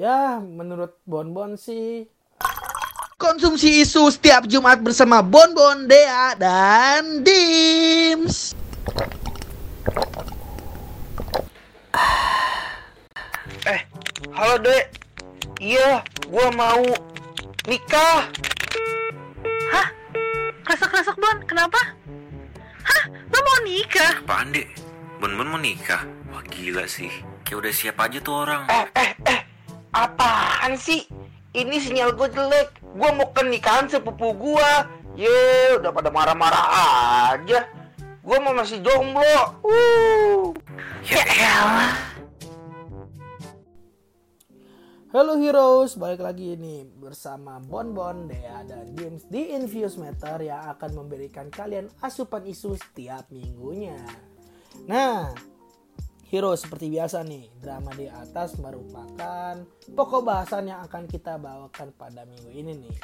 Ya, menurut Bonbon sih Konsumsi isu setiap Jumat bersama Bonbon, Dea, dan Dims. Eh, halo dek. Iya, gua mau nikah. Hah? Kresek-kresek Bon, kenapa? Hah? Lo mau nikah? Apaan dek? Bon Bon mau nikah? Wah gila sih. Kayak udah siap aja tuh orang. Eh, eh, eh. Apaan sih? Ini sinyal gue jelek. Gua mau ke nikahan sepupu gua. Ye, udah pada marah-marah aja. Gua mau masih jomblo. Uh. Ya elah. Halo Heroes, balik lagi ini bersama Bonbon, Dea, dan James di Infuse Meter yang akan memberikan kalian asupan isu setiap minggunya. Nah, Heroes seperti biasa nih, drama di atas merupakan pokok bahasan yang akan kita bawakan pada minggu ini nih.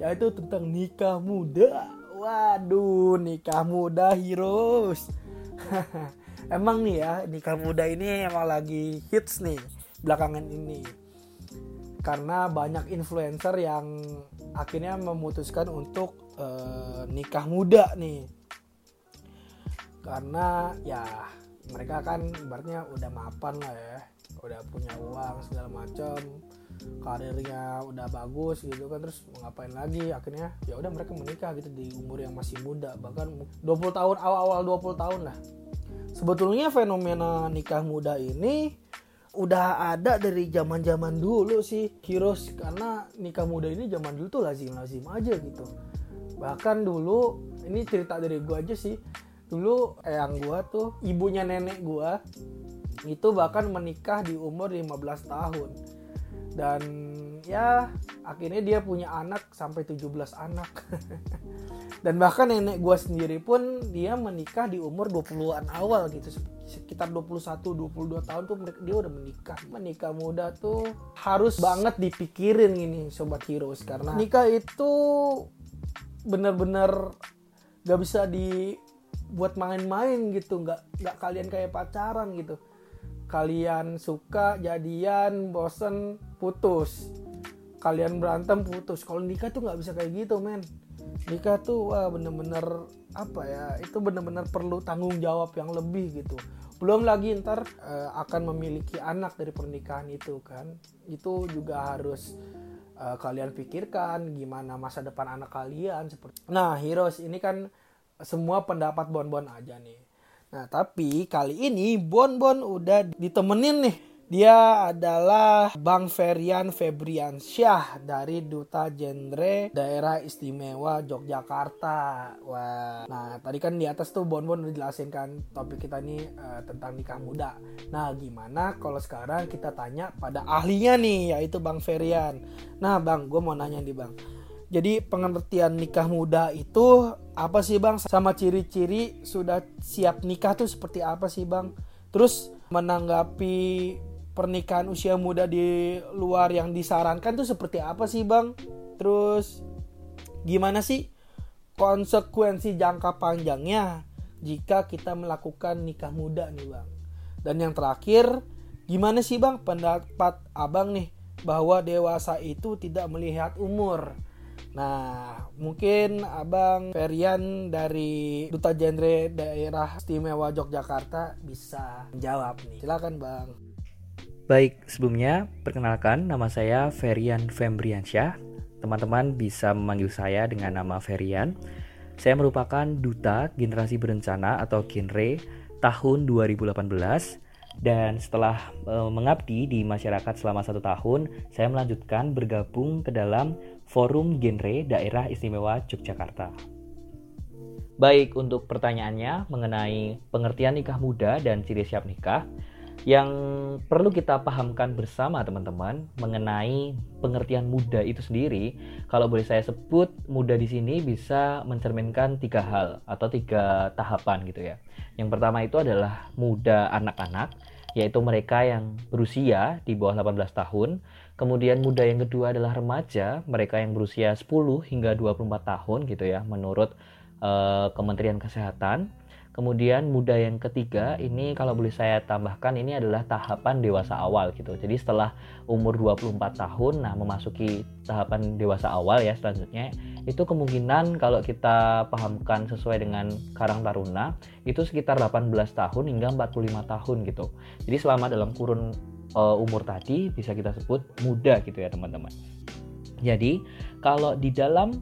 Yaitu tentang nikah muda. Waduh, nikah muda Heroes. emang nih ya, nikah muda ini emang lagi hits nih belakangan ini karena banyak influencer yang akhirnya memutuskan untuk uh, nikah muda nih karena ya mereka kan ibaratnya udah mapan lah ya udah punya uang segala macam karirnya udah bagus gitu kan terus ngapain lagi? Akhirnya ya udah mereka menikah gitu di umur yang masih muda bahkan 20 tahun awal-awal 20 tahun lah. Sebetulnya fenomena nikah muda ini udah ada dari zaman zaman dulu sih Heroes karena nikah muda ini zaman dulu tuh lazim lazim aja gitu. Bahkan dulu ini cerita dari gua aja sih dulu eyang gua tuh ibunya nenek gua itu bahkan menikah di umur 15 tahun. Dan ya akhirnya dia punya anak sampai 17 anak. Dan bahkan nenek gua sendiri pun dia menikah di umur 20-an awal gitu. Sekitar 21 22 tahun tuh dia udah menikah. Menikah muda tuh harus banget dipikirin ini sobat heroes. Karena nikah itu bener-bener gak bisa dibuat main-main gitu nggak nggak kalian kayak pacaran gitu. Kalian suka jadian bosen putus. Kalian berantem putus. Kalau nikah tuh nggak bisa kayak gitu men. Nikah tuh wah bener-bener apa ya itu bener-bener perlu tanggung jawab yang lebih gitu. Belum lagi ntar uh, akan memiliki anak dari pernikahan itu kan. Itu juga harus uh, kalian pikirkan gimana masa depan anak kalian seperti nah heroes ini kan semua pendapat bon-bon aja nih nah tapi kali ini bon-bon udah ditemenin nih dia adalah Bang Ferian Febriansyah dari Duta Genre Daerah Istimewa Yogyakarta. Wah, nah tadi kan di atas tuh Bon Bon udah jelasin kan topik kita ini uh, tentang nikah muda. Nah, gimana kalau sekarang kita tanya pada ahlinya nih yaitu Bang Ferian. Nah, Bang, gue mau nanya nih Bang. Jadi pengertian nikah muda itu apa sih Bang? Sama ciri-ciri sudah siap nikah tuh seperti apa sih Bang? Terus menanggapi pernikahan usia muda di luar yang disarankan tuh seperti apa sih bang? Terus gimana sih konsekuensi jangka panjangnya jika kita melakukan nikah muda nih bang? Dan yang terakhir gimana sih bang pendapat abang nih bahwa dewasa itu tidak melihat umur? Nah, mungkin Abang Ferian dari Duta Genre Daerah Istimewa Yogyakarta bisa menjawab nih. Silakan, Bang. Baik, sebelumnya perkenalkan nama saya Ferian Fembriansyah. Teman-teman bisa memanggil saya dengan nama Ferian. Saya merupakan duta generasi berencana atau genre tahun 2018 dan setelah e, mengabdi di masyarakat selama satu tahun, saya melanjutkan bergabung ke dalam Forum Genre Daerah Istimewa Yogyakarta. Baik, untuk pertanyaannya mengenai pengertian nikah muda dan ciri siap nikah, yang perlu kita pahamkan bersama teman-teman mengenai pengertian muda itu sendiri. Kalau boleh saya sebut, muda di sini bisa mencerminkan tiga hal atau tiga tahapan gitu ya. Yang pertama itu adalah muda anak-anak, yaitu mereka yang berusia di bawah 18 tahun. Kemudian muda yang kedua adalah remaja, mereka yang berusia 10 hingga 24 tahun gitu ya menurut uh, Kementerian Kesehatan. Kemudian muda yang ketiga ini kalau boleh saya tambahkan ini adalah tahapan dewasa awal gitu. Jadi setelah umur 24 tahun nah memasuki tahapan dewasa awal ya selanjutnya itu kemungkinan kalau kita pahamkan sesuai dengan Karang Taruna itu sekitar 18 tahun hingga 45 tahun gitu. Jadi selama dalam kurun uh, umur tadi bisa kita sebut muda gitu ya teman-teman. Jadi kalau di dalam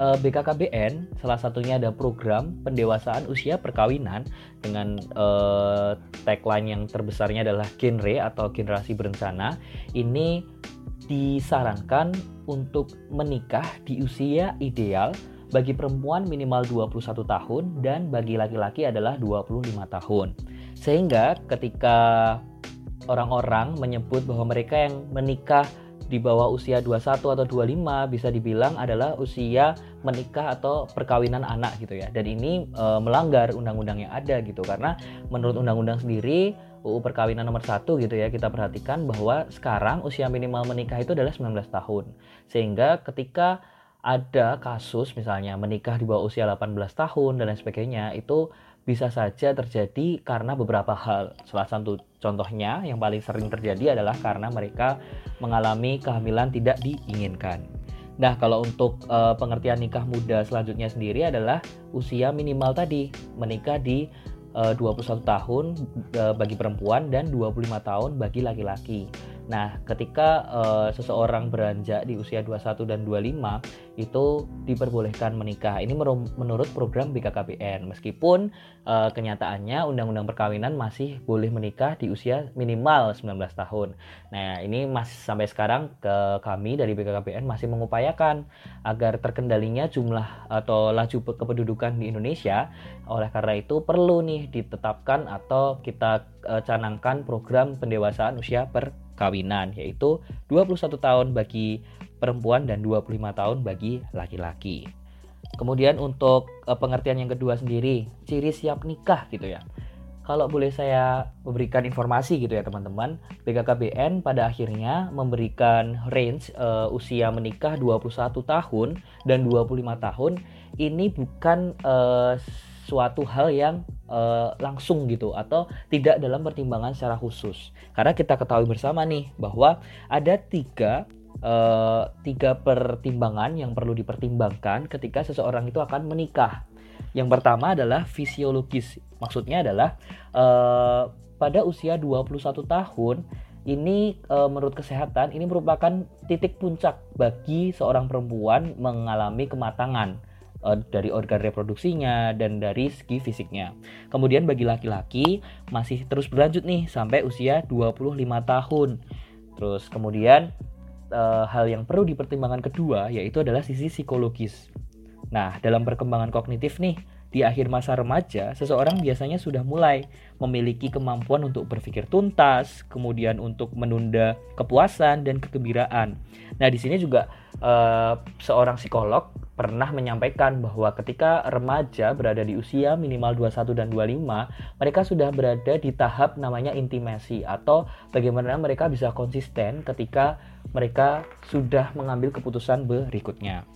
uh, eh, BKKBN salah satunya ada program pendewasaan usia perkawinan dengan uh, tagline yang terbesarnya adalah genre atau generasi berencana. Ini disarankan untuk menikah di usia ideal bagi perempuan minimal 21 tahun dan bagi laki-laki adalah 25 tahun. Sehingga ketika orang-orang menyebut bahwa mereka yang menikah di bawah usia 21 atau 25 bisa dibilang adalah usia menikah atau perkawinan anak gitu ya. Dan ini e, melanggar undang-undang yang ada gitu karena menurut undang-undang sendiri UU perkawinan nomor 1 gitu ya kita perhatikan bahwa sekarang usia minimal menikah itu adalah 19 tahun. Sehingga ketika ada kasus misalnya menikah di bawah usia 18 tahun dan lain sebagainya itu bisa saja terjadi karena beberapa hal. Salah satu contohnya yang paling sering terjadi adalah karena mereka mengalami kehamilan tidak diinginkan. Nah, kalau untuk uh, pengertian nikah muda selanjutnya sendiri adalah usia minimal tadi, menikah di uh, 21 tahun uh, bagi perempuan dan 25 tahun bagi laki-laki. Nah, ketika uh, seseorang beranjak di usia 21 dan 25 itu diperbolehkan menikah. Ini menurut program BKKBN. Meskipun uh, kenyataannya undang-undang perkawinan masih boleh menikah di usia minimal 19 tahun. Nah, ini masih sampai sekarang ke kami dari BKKBN masih mengupayakan agar terkendalinya jumlah atau laju kependudukan di Indonesia. Oleh karena itu perlu nih ditetapkan atau kita uh, canangkan program pendewasaan usia per perkawinan yaitu 21 tahun bagi perempuan dan 25 tahun bagi laki-laki. Kemudian untuk uh, pengertian yang kedua sendiri, ciri siap nikah gitu ya. Kalau boleh saya memberikan informasi gitu ya teman-teman, BKKBN pada akhirnya memberikan range uh, usia menikah 21 tahun dan 25 tahun. Ini bukan uh, suatu hal yang uh, langsung gitu atau tidak dalam pertimbangan secara khusus. Karena kita ketahui bersama nih bahwa ada tiga uh, tiga pertimbangan yang perlu dipertimbangkan ketika seseorang itu akan menikah. Yang pertama adalah fisiologis. Maksudnya adalah uh, pada usia 21 tahun ini e, menurut kesehatan ini merupakan titik puncak bagi seorang perempuan mengalami kematangan uh, dari organ reproduksinya dan dari segi fisiknya. Kemudian bagi laki-laki masih terus berlanjut nih sampai usia 25 tahun. Terus kemudian uh, hal yang perlu dipertimbangkan kedua yaitu adalah sisi psikologis. Nah, dalam perkembangan kognitif nih di akhir masa remaja, seseorang biasanya sudah mulai memiliki kemampuan untuk berpikir tuntas, kemudian untuk menunda kepuasan dan kegembiraan. Nah, di sini juga uh, seorang psikolog pernah menyampaikan bahwa ketika remaja berada di usia minimal 21 dan 25, mereka sudah berada di tahap namanya intimasi atau bagaimana mereka bisa konsisten ketika mereka sudah mengambil keputusan berikutnya.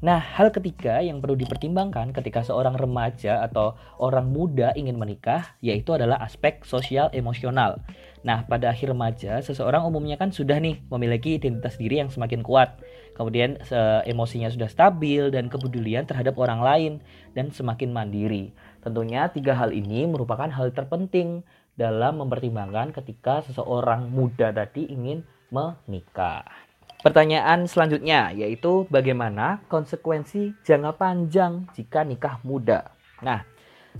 Nah, hal ketiga yang perlu dipertimbangkan ketika seorang remaja atau orang muda ingin menikah yaitu adalah aspek sosial emosional. Nah, pada akhir remaja, seseorang umumnya kan sudah nih memiliki identitas diri yang semakin kuat. Kemudian emosinya sudah stabil dan kepedulian terhadap orang lain dan semakin mandiri. Tentunya tiga hal ini merupakan hal terpenting dalam mempertimbangkan ketika seseorang muda tadi ingin menikah. Pertanyaan selanjutnya yaitu bagaimana konsekuensi jangka panjang jika nikah muda. Nah,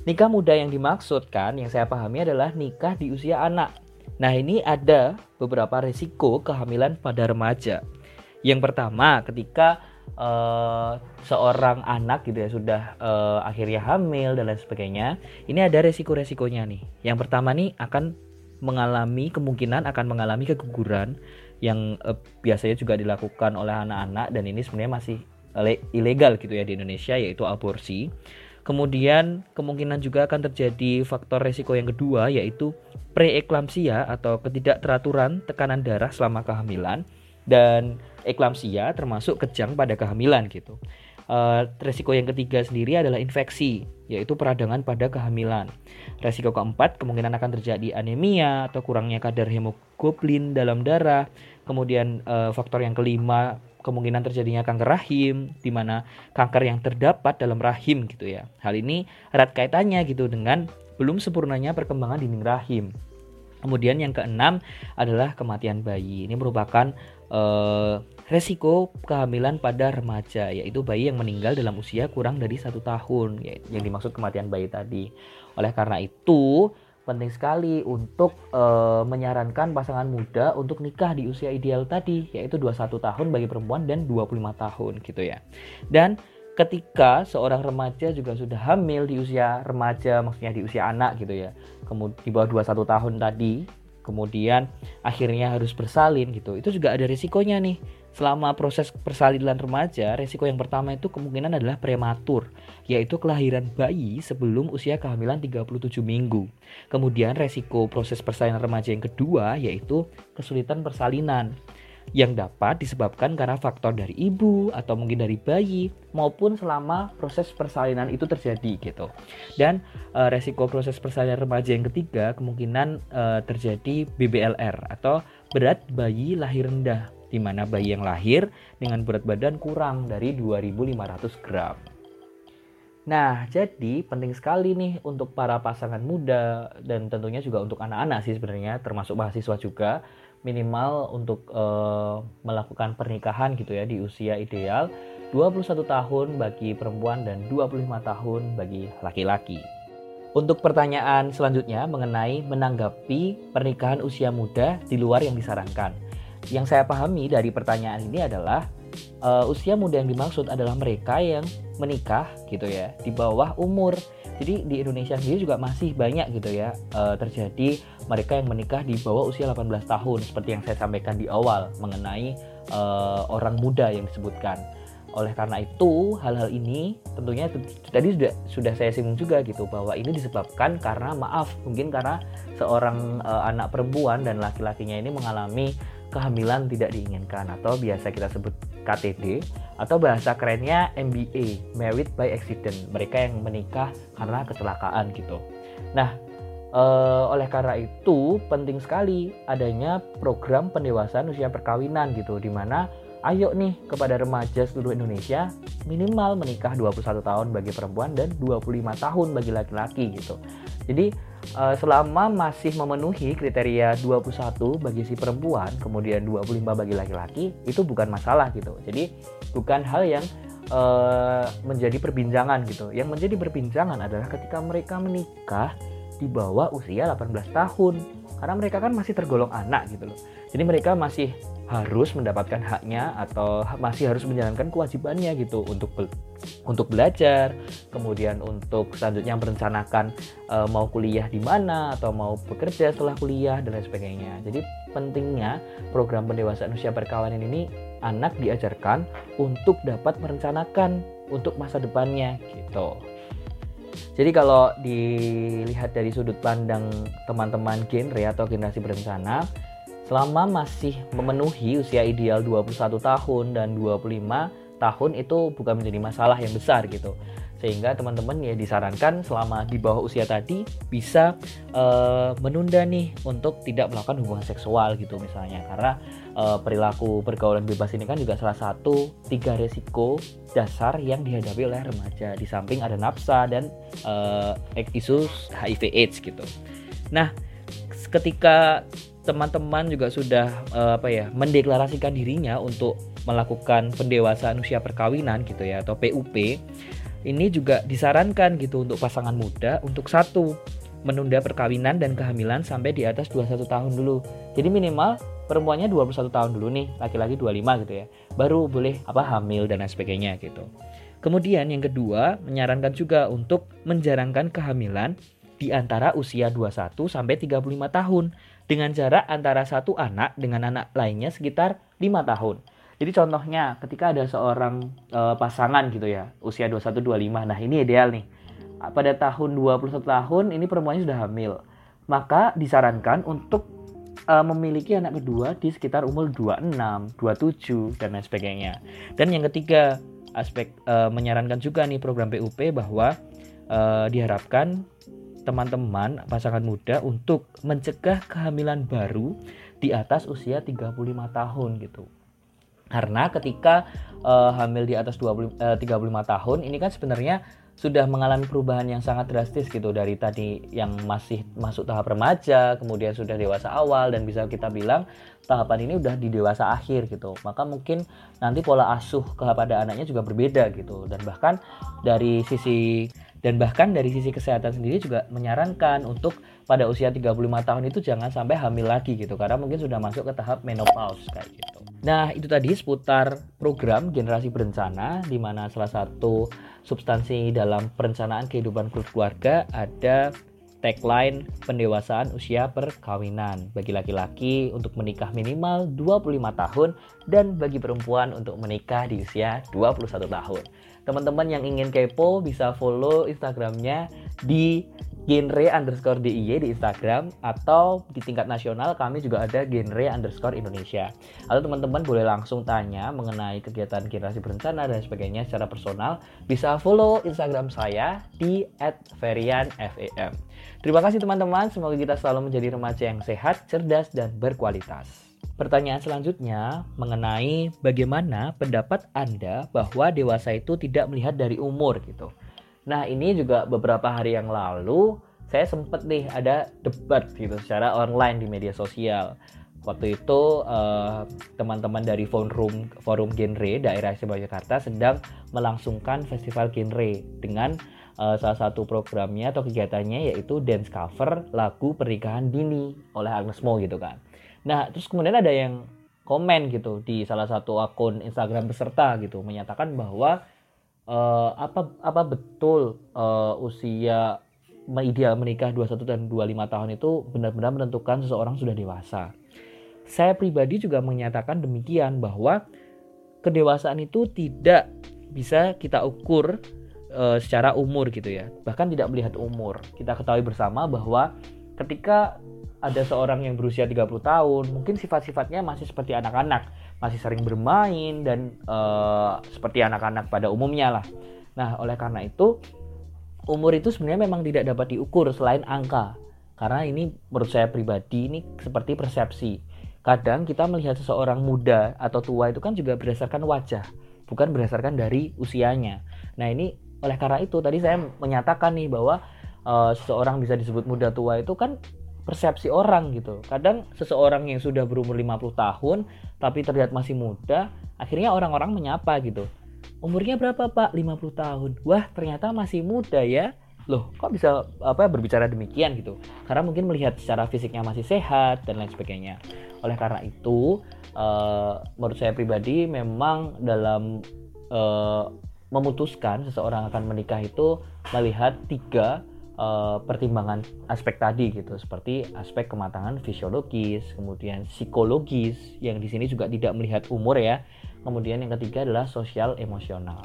nikah muda yang dimaksudkan yang saya pahami adalah nikah di usia anak. Nah, ini ada beberapa risiko kehamilan pada remaja. Yang pertama, ketika uh, seorang anak gitu ya sudah uh, akhirnya hamil dan lain sebagainya, ini ada resiko-resikonya nih. Yang pertama nih akan mengalami kemungkinan akan mengalami keguguran yang uh, biasanya juga dilakukan oleh anak-anak dan ini sebenarnya masih ilegal gitu ya di Indonesia yaitu aborsi. Kemudian kemungkinan juga akan terjadi faktor resiko yang kedua yaitu preeklamsia atau ketidakteraturan tekanan darah selama kehamilan dan eklamsia termasuk kejang pada kehamilan gitu. Eh, resiko yang ketiga sendiri adalah infeksi, yaitu peradangan pada kehamilan. Resiko keempat kemungkinan akan terjadi anemia atau kurangnya kadar hemoglobin dalam darah. Kemudian eh, faktor yang kelima kemungkinan terjadinya kanker rahim, di mana kanker yang terdapat dalam rahim gitu ya. Hal ini erat kaitannya gitu dengan belum sempurnanya perkembangan dinding rahim. Kemudian yang keenam adalah kematian bayi. Ini merupakan eh, resiko kehamilan pada remaja, yaitu bayi yang meninggal dalam usia kurang dari satu tahun, ya- yang dimaksud kematian bayi tadi. Oleh karena itu, penting sekali untuk eh, menyarankan pasangan muda untuk nikah di usia ideal tadi, yaitu 21 tahun bagi perempuan dan 25 tahun gitu ya. Dan ketika seorang remaja juga sudah hamil di usia remaja, maksudnya di usia anak gitu ya, kemudian di bawah 21 tahun tadi, kemudian akhirnya harus bersalin gitu, itu juga ada risikonya nih. Selama proses persalinan remaja, risiko yang pertama itu kemungkinan adalah prematur, yaitu kelahiran bayi sebelum usia kehamilan 37 minggu. Kemudian resiko proses persalinan remaja yang kedua yaitu kesulitan persalinan yang dapat disebabkan karena faktor dari ibu atau mungkin dari bayi maupun selama proses persalinan itu terjadi gitu. Dan eh, resiko proses persalinan remaja yang ketiga kemungkinan eh, terjadi BBLR atau berat bayi lahir rendah di mana bayi yang lahir dengan berat badan kurang dari 2500 gram. Nah, jadi penting sekali nih untuk para pasangan muda dan tentunya juga untuk anak-anak sih sebenarnya termasuk mahasiswa juga minimal untuk eh, melakukan pernikahan gitu ya di usia ideal 21 tahun bagi perempuan dan 25 tahun bagi laki-laki. Untuk pertanyaan selanjutnya mengenai menanggapi pernikahan usia muda di luar yang disarankan. Yang saya pahami dari pertanyaan ini adalah eh, usia muda yang dimaksud adalah mereka yang menikah gitu ya di bawah umur. Jadi di Indonesia sendiri juga masih banyak gitu ya eh, terjadi mereka yang menikah di bawah usia 18 tahun seperti yang saya sampaikan di awal mengenai eh, orang muda yang disebutkan. Oleh karena itu, hal-hal ini tentunya tadi sudah sudah saya singgung juga gitu bahwa ini disebabkan karena maaf, mungkin karena seorang eh, anak perempuan dan laki-lakinya ini mengalami kehamilan tidak diinginkan atau biasa kita sebut KTD atau bahasa kerennya MBA, Married by Accident. Mereka yang menikah karena kecelakaan gitu. Nah, eh, oleh karena itu penting sekali adanya program pendewasaan usia perkawinan gitu di mana ayo nih kepada remaja seluruh Indonesia minimal menikah 21 tahun bagi perempuan dan 25 tahun bagi laki-laki gitu. Jadi eh, selama masih memenuhi kriteria 21 bagi si perempuan, kemudian 25 bagi laki-laki, itu bukan masalah gitu. Jadi bukan hal yang eh, menjadi perbincangan gitu. Yang menjadi perbincangan adalah ketika mereka menikah di bawah usia 18 tahun. Karena mereka kan masih tergolong anak gitu loh. Jadi mereka masih harus mendapatkan haknya atau masih harus menjalankan kewajibannya gitu untuk bel- untuk belajar, kemudian untuk selanjutnya merencanakan eh, mau kuliah di mana atau mau bekerja setelah kuliah dan lain sebagainya. Jadi pentingnya program pendewasaan usia perkawinan ini anak diajarkan untuk dapat merencanakan untuk masa depannya gitu. Jadi kalau dilihat dari sudut pandang teman-teman genre atau generasi berencana, selama masih memenuhi usia ideal 21 tahun dan 25 tahun itu bukan menjadi masalah yang besar gitu. Sehingga teman-teman ya disarankan selama di bawah usia tadi bisa eh, menunda nih untuk tidak melakukan hubungan seksual gitu misalnya karena eh, perilaku pergaulan bebas ini kan juga salah satu tiga resiko dasar yang dihadapi oleh remaja di samping ada nafsa dan eh, isu HIV AIDS gitu. Nah, ketika teman-teman juga sudah eh, apa ya mendeklarasikan dirinya untuk melakukan pendewasaan usia perkawinan gitu ya atau PUP ini juga disarankan gitu untuk pasangan muda untuk satu menunda perkawinan dan kehamilan sampai di atas 21 tahun dulu. Jadi minimal perempuannya 21 tahun dulu nih, laki-laki 25 gitu ya. Baru boleh apa hamil dan lain sebagainya gitu. Kemudian yang kedua, menyarankan juga untuk menjarangkan kehamilan di antara usia 21 sampai 35 tahun dengan jarak antara satu anak dengan anak lainnya sekitar 5 tahun. Jadi contohnya ketika ada seorang eh, pasangan gitu ya, usia 21 25. Nah, ini ideal nih. Pada tahun 21 tahun ini perempuannya sudah hamil. Maka disarankan untuk eh, memiliki anak kedua di sekitar umur 26, 27 dan lain sebagainya. Dan yang ketiga, aspek uh, menyarankan juga nih program PUP bahwa diharapkan teman-teman pasangan muda untuk mencegah kehamilan baru di atas usia 35 tahun gitu. Karena ketika uh, hamil di atas 20, uh, 35 tahun ini kan sebenarnya sudah mengalami perubahan yang sangat drastis gitu dari tadi yang masih masuk tahap remaja, kemudian sudah dewasa awal dan bisa kita bilang tahapan ini udah di dewasa akhir gitu. Maka mungkin nanti pola asuh kepada anaknya juga berbeda gitu dan bahkan dari sisi dan bahkan dari sisi kesehatan sendiri juga menyarankan untuk pada usia 35 tahun itu jangan sampai hamil lagi gitu karena mungkin sudah masuk ke tahap menopause kayak gitu. Nah, itu tadi seputar program generasi berencana di mana salah satu substansi dalam perencanaan kehidupan keluarga ada tagline pendewasaan usia perkawinan bagi laki-laki untuk menikah minimal 25 tahun dan bagi perempuan untuk menikah di usia 21 tahun teman-teman yang ingin kepo bisa follow Instagramnya di genre underscore DIY di Instagram atau di tingkat nasional kami juga ada genre underscore Indonesia atau teman-teman boleh langsung tanya mengenai kegiatan generasi berencana dan sebagainya secara personal bisa follow Instagram saya di @varianfam. Terima kasih teman-teman, semoga kita selalu menjadi remaja yang sehat, cerdas, dan berkualitas. Pertanyaan selanjutnya mengenai bagaimana pendapat Anda bahwa dewasa itu tidak melihat dari umur gitu. Nah, ini juga beberapa hari yang lalu saya sempat nih ada debat gitu secara online di media sosial. Waktu itu eh, teman-teman dari forum forum genre daerah Istimewa Jakarta sedang melangsungkan festival genre dengan uh, salah satu programnya atau kegiatannya yaitu dance cover lagu pernikahan dini oleh Agnes Mo gitu kan. Nah, terus kemudian ada yang komen gitu di salah satu akun Instagram peserta gitu menyatakan bahwa uh, apa apa betul uh, usia ideal menikah 21 dan 25 tahun itu benar-benar menentukan seseorang sudah dewasa. Saya pribadi juga menyatakan demikian bahwa kedewasaan itu tidak bisa kita ukur uh, secara umur gitu ya. Bahkan tidak melihat umur. Kita ketahui bersama bahwa ketika ada seorang yang berusia 30 tahun, mungkin sifat-sifatnya masih seperti anak-anak, masih sering bermain dan uh, seperti anak-anak pada umumnya lah. Nah, oleh karena itu umur itu sebenarnya memang tidak dapat diukur selain angka. Karena ini menurut saya pribadi ini seperti persepsi. Kadang kita melihat seseorang muda atau tua itu kan juga berdasarkan wajah, bukan berdasarkan dari usianya. Nah, ini oleh karena itu tadi saya menyatakan nih bahwa uh, seseorang bisa disebut muda tua itu kan persepsi orang gitu. Kadang seseorang yang sudah berumur 50 tahun tapi terlihat masih muda, akhirnya orang-orang menyapa gitu. Umurnya berapa pak? 50 tahun. Wah ternyata masih muda ya. Loh kok bisa apa berbicara demikian gitu? Karena mungkin melihat secara fisiknya masih sehat dan lain sebagainya. Oleh karena itu, uh, menurut saya pribadi memang dalam uh, memutuskan seseorang akan menikah itu melihat tiga uh, pertimbangan aspek tadi gitu seperti aspek kematangan fisiologis kemudian psikologis yang di sini juga tidak melihat umur ya. Kemudian yang ketiga adalah sosial emosional.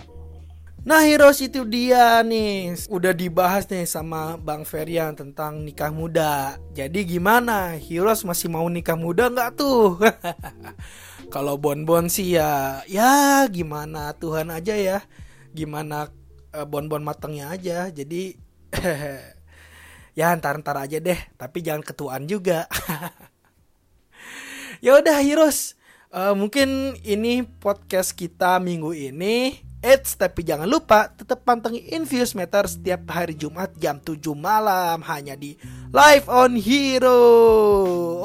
Nah Heroes itu dia nih. Udah dibahas nih sama Bang Ferian tentang nikah muda. Jadi gimana? Heroes masih mau nikah muda nggak tuh? Kalau Bon-Bon sih ya Ya gimana? Tuhan aja ya. Gimana uh, Bon-Bon matangnya aja. Jadi ya ntar ntar aja deh. Tapi jangan ketuaan juga. Ya udah Heroes uh, mungkin ini podcast kita minggu ini. Eits, tapi jangan lupa tetap pantengin Infuse Meter setiap hari Jumat jam 7 malam. Hanya di Live on Hero.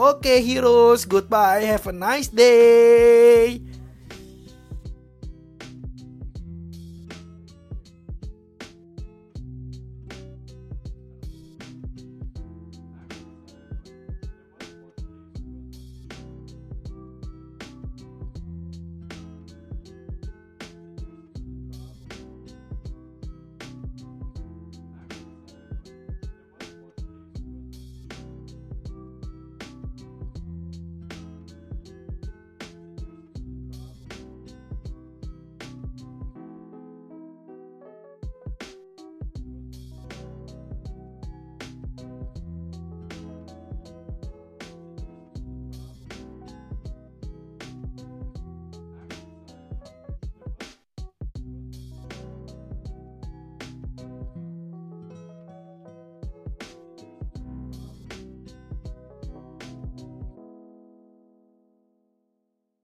Oke okay, Heroes, goodbye, have a nice day.